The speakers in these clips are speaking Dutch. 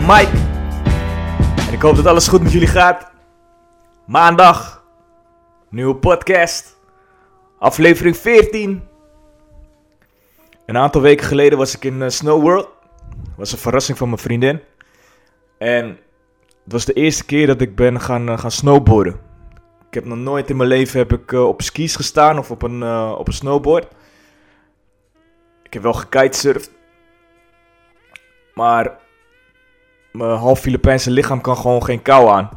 Mike. En ik hoop dat alles goed met jullie gaat. Maandag, nieuwe podcast, aflevering 14. Een aantal weken geleden was ik in uh, Snow World. was een verrassing van mijn vriendin. En het was de eerste keer dat ik ben gaan, uh, gaan snowboarden. Ik heb nog nooit in mijn leven heb ik, uh, op skis gestaan of op een, op een snowboard. Ik heb wel gekitesurfd. Maar mijn half Filipijnse lichaam kan gewoon geen kou aan.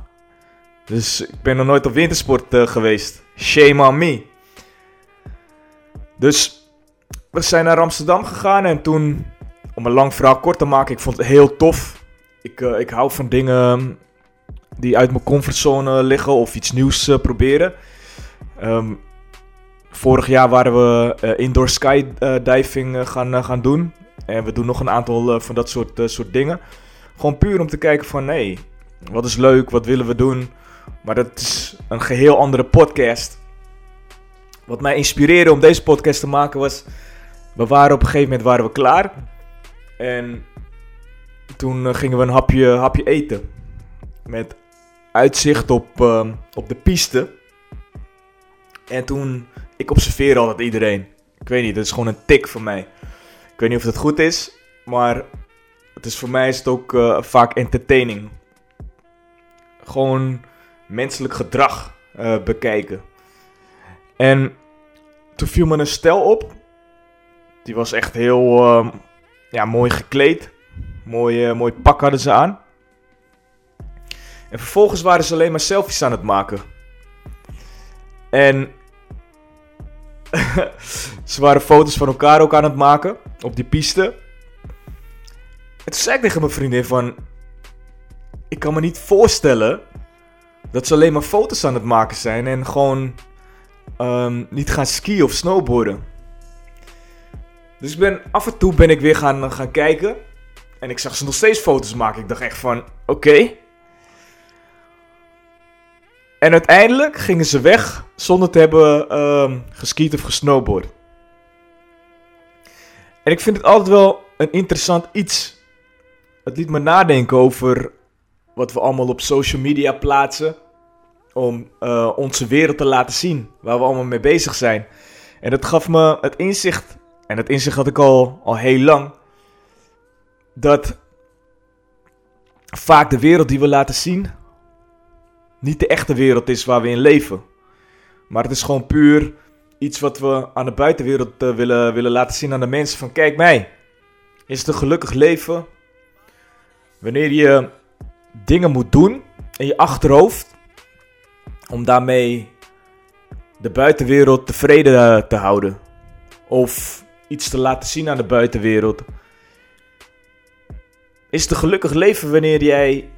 Dus ik ben nog nooit op wintersport uh, geweest. Shame on me. Dus we zijn naar Amsterdam gegaan en toen, om een lang verhaal kort te maken, ik vond het heel tof. Ik, uh, ik hou van dingen die uit mijn comfortzone liggen of iets nieuws uh, proberen. Um, vorig jaar waren we indoor skydiving gaan, gaan doen. En we doen nog een aantal van dat soort, soort dingen. Gewoon puur om te kijken van, nee, wat is leuk, wat willen we doen? Maar dat is een geheel andere podcast. Wat mij inspireerde om deze podcast te maken was, we waren op een gegeven moment waren we klaar. En toen uh, gingen we een hapje, hapje eten. Met uitzicht op, uh, op de piste. En toen, ik observeer altijd iedereen. Ik weet niet, dat is gewoon een tik van mij. Ik weet niet of het goed is, maar het is voor mij is het ook uh, vaak entertaining. Gewoon menselijk gedrag uh, bekijken. En toen viel me een stel op. Die was echt heel uh, ja, mooi gekleed. Mooi, uh, mooi pak hadden ze aan. En vervolgens waren ze alleen maar selfies aan het maken. En ze waren foto's van elkaar ook aan het maken op die piste. Toen zei ik tegen mijn vriendin van... Ik kan me niet voorstellen dat ze alleen maar foto's aan het maken zijn en gewoon um, niet gaan skiën of snowboarden. Dus ik ben, af en toe ben ik weer gaan, gaan kijken. En ik zag ze nog steeds foto's maken. Ik dacht echt van, oké. En uiteindelijk gingen ze weg zonder te hebben um, geskiet of gesnowboard. En ik vind het altijd wel een interessant iets. Het liet me nadenken over wat we allemaal op social media plaatsen. Om uh, onze wereld te laten zien. Waar we allemaal mee bezig zijn. En dat gaf me het inzicht. En dat inzicht had ik al, al heel lang. Dat vaak de wereld die we laten zien. Niet de echte wereld is waar we in leven. Maar het is gewoon puur iets wat we aan de buitenwereld uh, willen, willen laten zien aan de mensen. Van kijk mij. Is het een gelukkig leven? Wanneer je dingen moet doen in je achterhoofd om daarmee de buitenwereld tevreden te houden. Of iets te laten zien aan de buitenwereld. Is het een gelukkig leven wanneer jij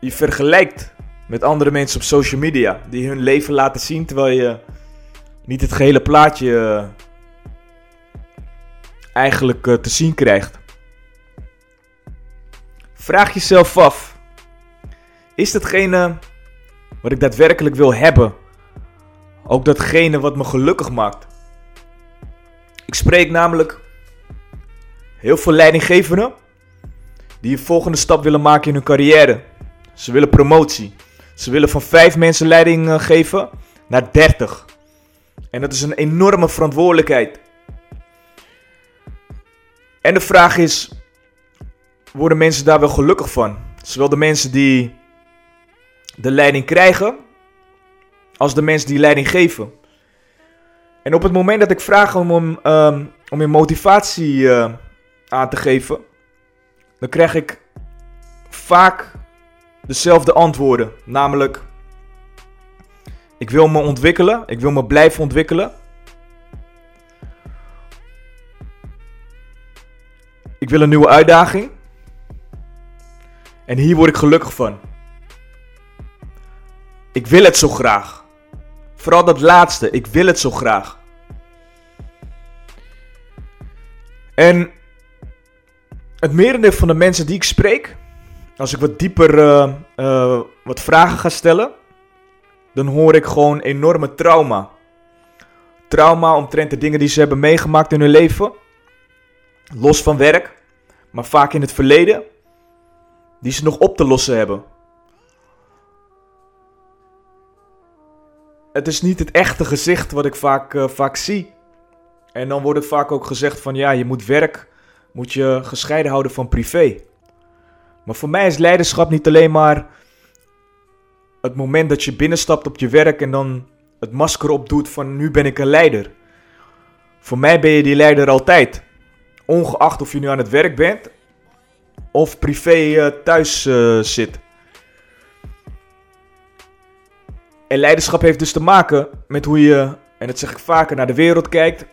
je vergelijkt met andere mensen op social media. Die hun leven laten zien terwijl je niet het gehele plaatje eigenlijk te zien krijgt. Vraag jezelf af. Is datgene wat ik daadwerkelijk wil hebben ook datgene wat me gelukkig maakt? Ik spreek namelijk heel veel leidinggevenden die een volgende stap willen maken in hun carrière. Ze willen promotie. Ze willen van vijf mensen leiding eh, geven naar 30. En dat is een enorme verantwoordelijkheid. En de vraag is: worden mensen daar wel gelukkig van? Zowel de mensen die de leiding krijgen, als de mensen die leiding geven. En op het moment dat ik vraag om, om, um, om je motivatie uh, aan te geven, dan krijg ik vaak dezelfde antwoorden. Namelijk, ik wil me ontwikkelen, ik wil me blijven ontwikkelen. Ik wil een nieuwe uitdaging. En hier word ik gelukkig van. Ik wil het zo graag. Vooral dat laatste, ik wil het zo graag. En het merendeel van de mensen die ik spreek, als ik wat dieper uh, uh, wat vragen ga stellen, dan hoor ik gewoon enorme trauma. Trauma omtrent de dingen die ze hebben meegemaakt in hun leven. Los van werk, maar vaak in het verleden. Die ze nog op te lossen hebben. Het is niet het echte gezicht wat ik vaak, uh, vaak zie. En dan wordt het vaak ook gezegd van ja, je moet werk, moet je gescheiden houden van privé. Maar voor mij is leiderschap niet alleen maar het moment dat je binnenstapt op je werk en dan het masker opdoet van nu ben ik een leider. Voor mij ben je die leider altijd. Ongeacht of je nu aan het werk bent of privé uh, thuis uh, zit. En leiderschap heeft dus te maken met hoe je, en dat zeg ik vaker, naar de wereld kijkt.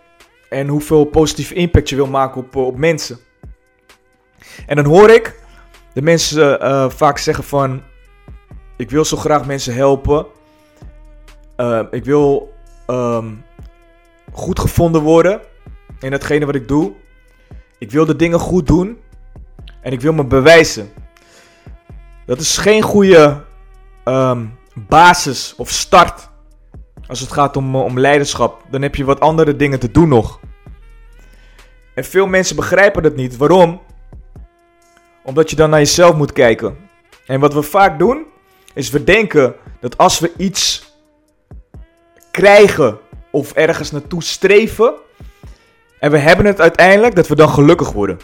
En hoeveel positieve impact je wil maken op, op mensen. En dan hoor ik de mensen vaak zeggen van... Ik wil zo graag mensen helpen. Ik wil um, goed gevonden worden in hetgene wat ik doe. Ik wil de dingen goed doen. En ik wil me bewijzen. Dat is geen goede um, basis of start. Als het gaat om, om leiderschap. Dan heb je wat andere dingen te doen nog. En veel mensen begrijpen dat niet. Waarom? Omdat je dan naar jezelf moet kijken. En wat we vaak doen, is we denken dat als we iets krijgen of ergens naartoe streven. En we hebben het uiteindelijk, dat we dan gelukkig worden.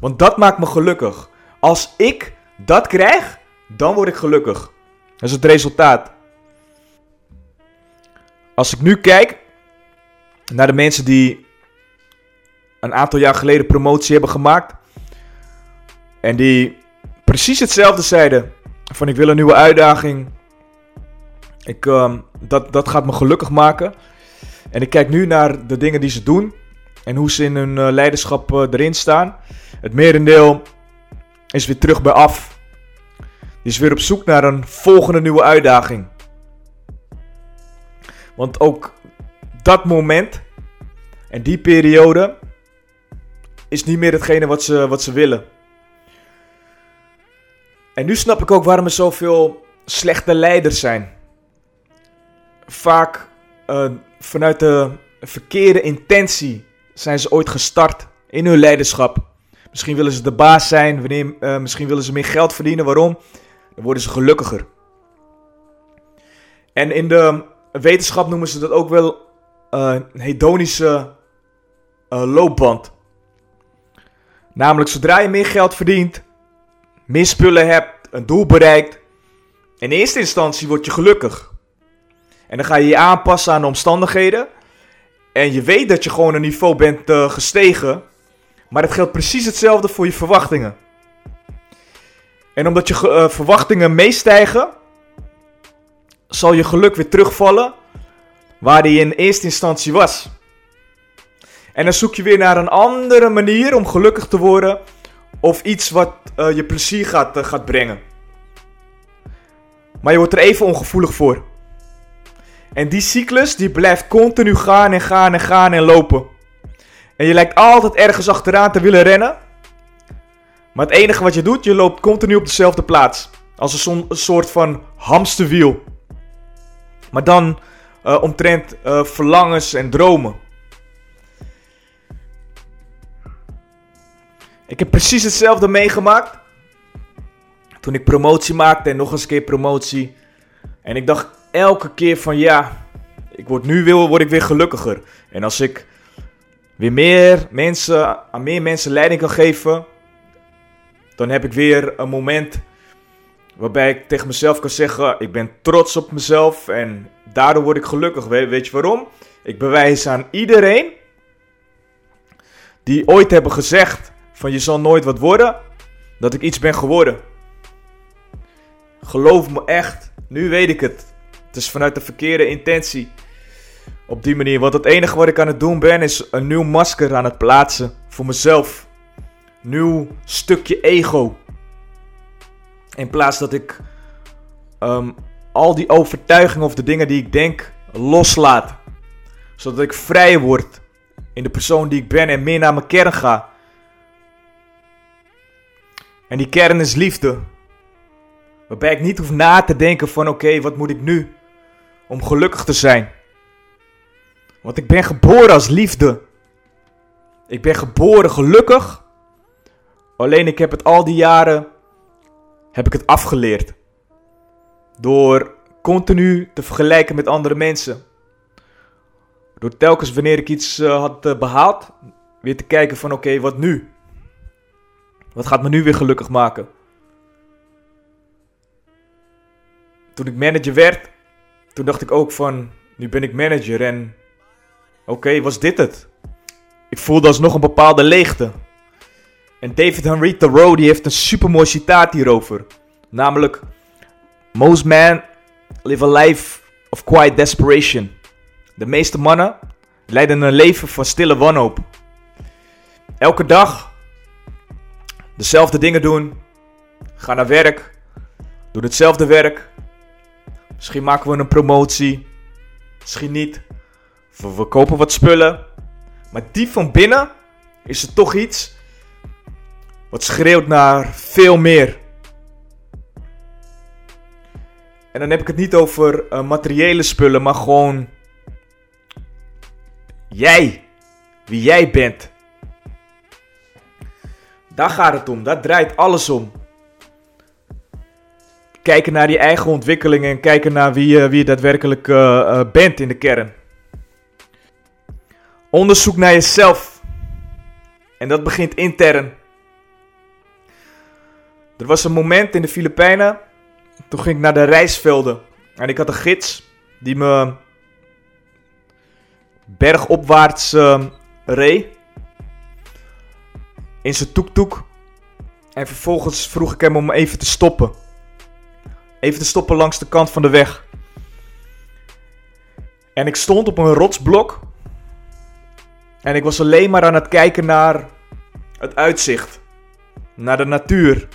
Want dat maakt me gelukkig. Als ik dat krijg, dan word ik gelukkig. Dat is het resultaat. Als ik nu kijk naar de mensen die een aantal jaar geleden promotie hebben gemaakt. En die precies hetzelfde zeiden. Van ik wil een nieuwe uitdaging. Ik, uh, dat, dat gaat me gelukkig maken. En ik kijk nu naar de dingen die ze doen. En hoe ze in hun uh, leiderschap uh, erin staan. Het merendeel is weer terug bij af. Die is weer op zoek naar een volgende nieuwe uitdaging. Want ook dat moment en die periode is niet meer hetgene wat ze, wat ze willen. En nu snap ik ook waarom er zoveel slechte leiders zijn. Vaak uh, vanuit de verkeerde intentie zijn ze ooit gestart in hun leiderschap. Misschien willen ze de baas zijn, wanneer, uh, misschien willen ze meer geld verdienen. Waarom? Dan worden ze gelukkiger. En in de wetenschap noemen ze dat ook wel uh, een hedonische loopband. Namelijk, zodra je meer geld verdient, meer spullen hebt, een doel bereikt, in eerste instantie word je gelukkig. En dan ga je je aanpassen aan de omstandigheden. En je weet dat je gewoon een niveau bent uh, gestegen. Maar het geldt precies hetzelfde voor je verwachtingen. En omdat je uh, verwachtingen meestijgen, zal je geluk weer terugvallen waar die in eerste instantie was. En dan zoek je weer naar een andere manier om gelukkig te worden. Of iets wat uh, je plezier gaat, gaat brengen. Maar je wordt er even ongevoelig voor. En die cyclus die blijft continu gaan en gaan en gaan en lopen. En je lijkt altijd ergens achteraan te willen rennen. Maar het enige wat je doet, je loopt continu op dezelfde plaats. Als een, soort van hamsterwiel. Maar dan uh, omtrent verlangens en dromen. Ik heb precies hetzelfde meegemaakt. Toen ik promotie maakte en nog eens een keer promotie. En ik dacht elke keer van ja, ik word nu weer, word ik weer gelukkiger. En als ik weer meer mensen, aan meer mensen leiding kan geven, dan heb ik weer een moment waarbij ik tegen mezelf kan zeggen: ik ben trots op mezelf en daardoor word ik gelukkig. weet je waarom? Ik bewijs aan iedereen die ooit hebben gezegd van je zal nooit wat worden, dat ik iets ben geworden. Geloof me echt, nu weet ik het. Het is vanuit de verkeerde intentie. Op die manier, want het enige wat ik aan het doen ben, is een nieuw masker aan het plaatsen voor mezelf. Nieuw stukje ego. In plaats dat ik ehm, al die overtuigingen of de dingen die ik denk loslaat. Zodat ik vrij word in de persoon die ik ben en meer naar mijn kern ga. En die kern is liefde. Waarbij ik niet hoef na te denken van oké, wat moet ik nu om gelukkig te zijn? Want ik ben geboren als liefde. Ik ben geboren gelukkig. Alleen ik heb het al die jaren heb ik het afgeleerd. Door continu te vergelijken met andere mensen. Door telkens wanneer ik iets uh, had uh, behaald, weer te kijken van oké, wat nu? Wat gaat me nu weer gelukkig maken? Toen ik manager werd, toen dacht ik ook van, nu ben ik manager en oké, was dit het? Ik voelde alsnog een bepaalde leegte. En David Henry Thoreau die heeft een supermooi citaat hierover. Namelijk, most men live a life of quiet desperation. De meeste mannen leiden een leven van stille wanhoop. Elke dag dezelfde dingen doen. Ga naar werk. Doen hetzelfde werk. Misschien maken we een promotie. Misschien niet. We, we kopen wat spullen. Maar diep van binnen is er toch iets wat schreeuwt naar veel meer. En dan heb ik het niet over uh, materiële spullen, maar gewoon jij. Wie jij bent. Daar gaat het om, daar draait alles om. Kijken naar je eigen ontwikkeling en kijken naar wie, uh, wie je daadwerkelijk uh, uh, bent in de kern. Onderzoek naar jezelf. En dat begint intern. Er was een moment in de Filipijnen. Toen ging ik naar de reisvelden. En ik had een gids die me bergopwaarts uh, reed. In zijn toektoek. En vervolgens vroeg ik hem om even te stoppen. Even te stoppen langs de kant van de weg. En ik stond op een rotsblok. En ik was alleen maar aan het kijken naar het uitzicht. Naar de natuur.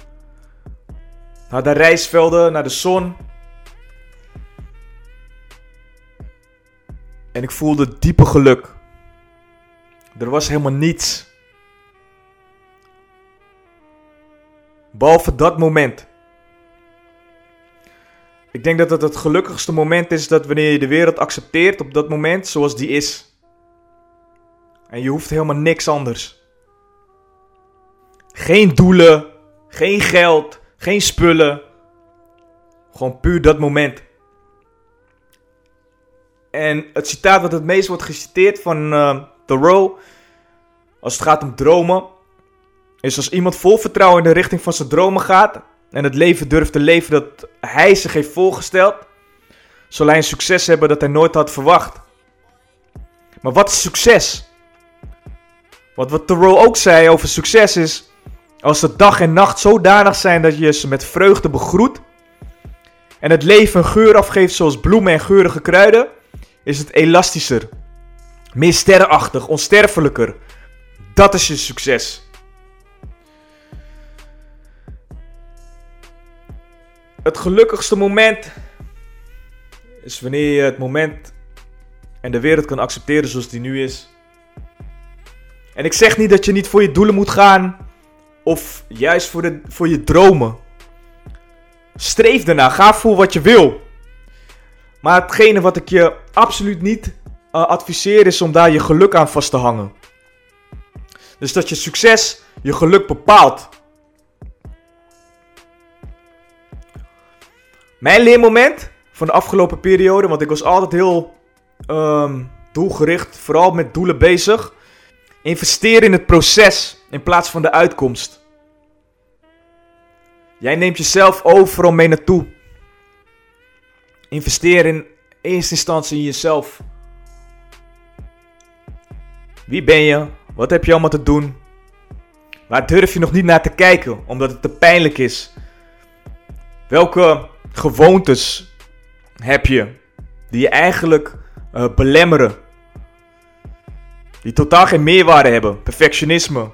Naar de rijstvelden, naar de zon. En ik voelde diepe geluk. Er was helemaal niets. Behalve dat moment. Ik denk dat het het gelukkigste moment is dat wanneer je de wereld accepteert op dat moment zoals die is. En je hoeft helemaal niks anders. Geen doelen, geen geld, geen spullen. Gewoon puur dat moment. En het citaat wat het meest wordt geciteerd van uh, Thoreau, als het gaat om dromen, is als iemand vol vertrouwen in de richting van zijn dromen gaat en het leven durft te leven dat hij zich heeft voorgesteld, zal hij een succes hebben dat hij nooit had verwacht. Maar wat is succes? Want wat Thoreau ook zei over succes is, als de dag en nacht zodanig zijn dat je ze met vreugde begroet en het leven een geur afgeeft zoals bloemen en geurige kruiden, is het elastischer, meer sterrenachtig, onsterfelijker. Dat is je succes. Het gelukkigste moment is wanneer je het moment en de wereld kan accepteren zoals die nu is. En ik zeg niet dat je niet voor je doelen moet gaan of juist voor, de, voor je dromen. Streef ernaar, ga voor wat je wil. Maar hetgene wat ik je absoluut niet uh, adviseer is om daar je geluk aan vast te hangen. Dus dat je succes je geluk bepaalt. Mijn leermoment van de afgelopen periode, want ik was altijd heel um, doelgericht, vooral met doelen bezig. Investeer in het proces in plaats van de uitkomst. Jij neemt jezelf overal mee naartoe. Investeer in eerste instantie in jezelf. Wie ben je? Wat heb je allemaal te doen? Waar durf je nog niet naar te kijken omdat het te pijnlijk is? Welke gewoontes heb je die je eigenlijk uh, belemmeren? Die totaal geen meerwaarde hebben. Perfectionisme.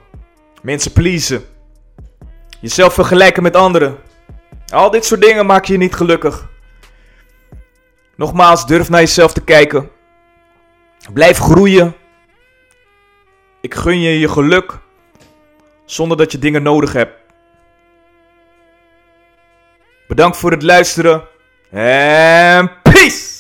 Mensen pleasen. Jezelf vergelijken met anderen. Al dit soort dingen maken je niet gelukkig. Nogmaals, durf naar jezelf te kijken. Blijf groeien. Ik gun je je geluk. Zonder dat je dingen nodig hebt. Bedankt voor het luisteren. En peace!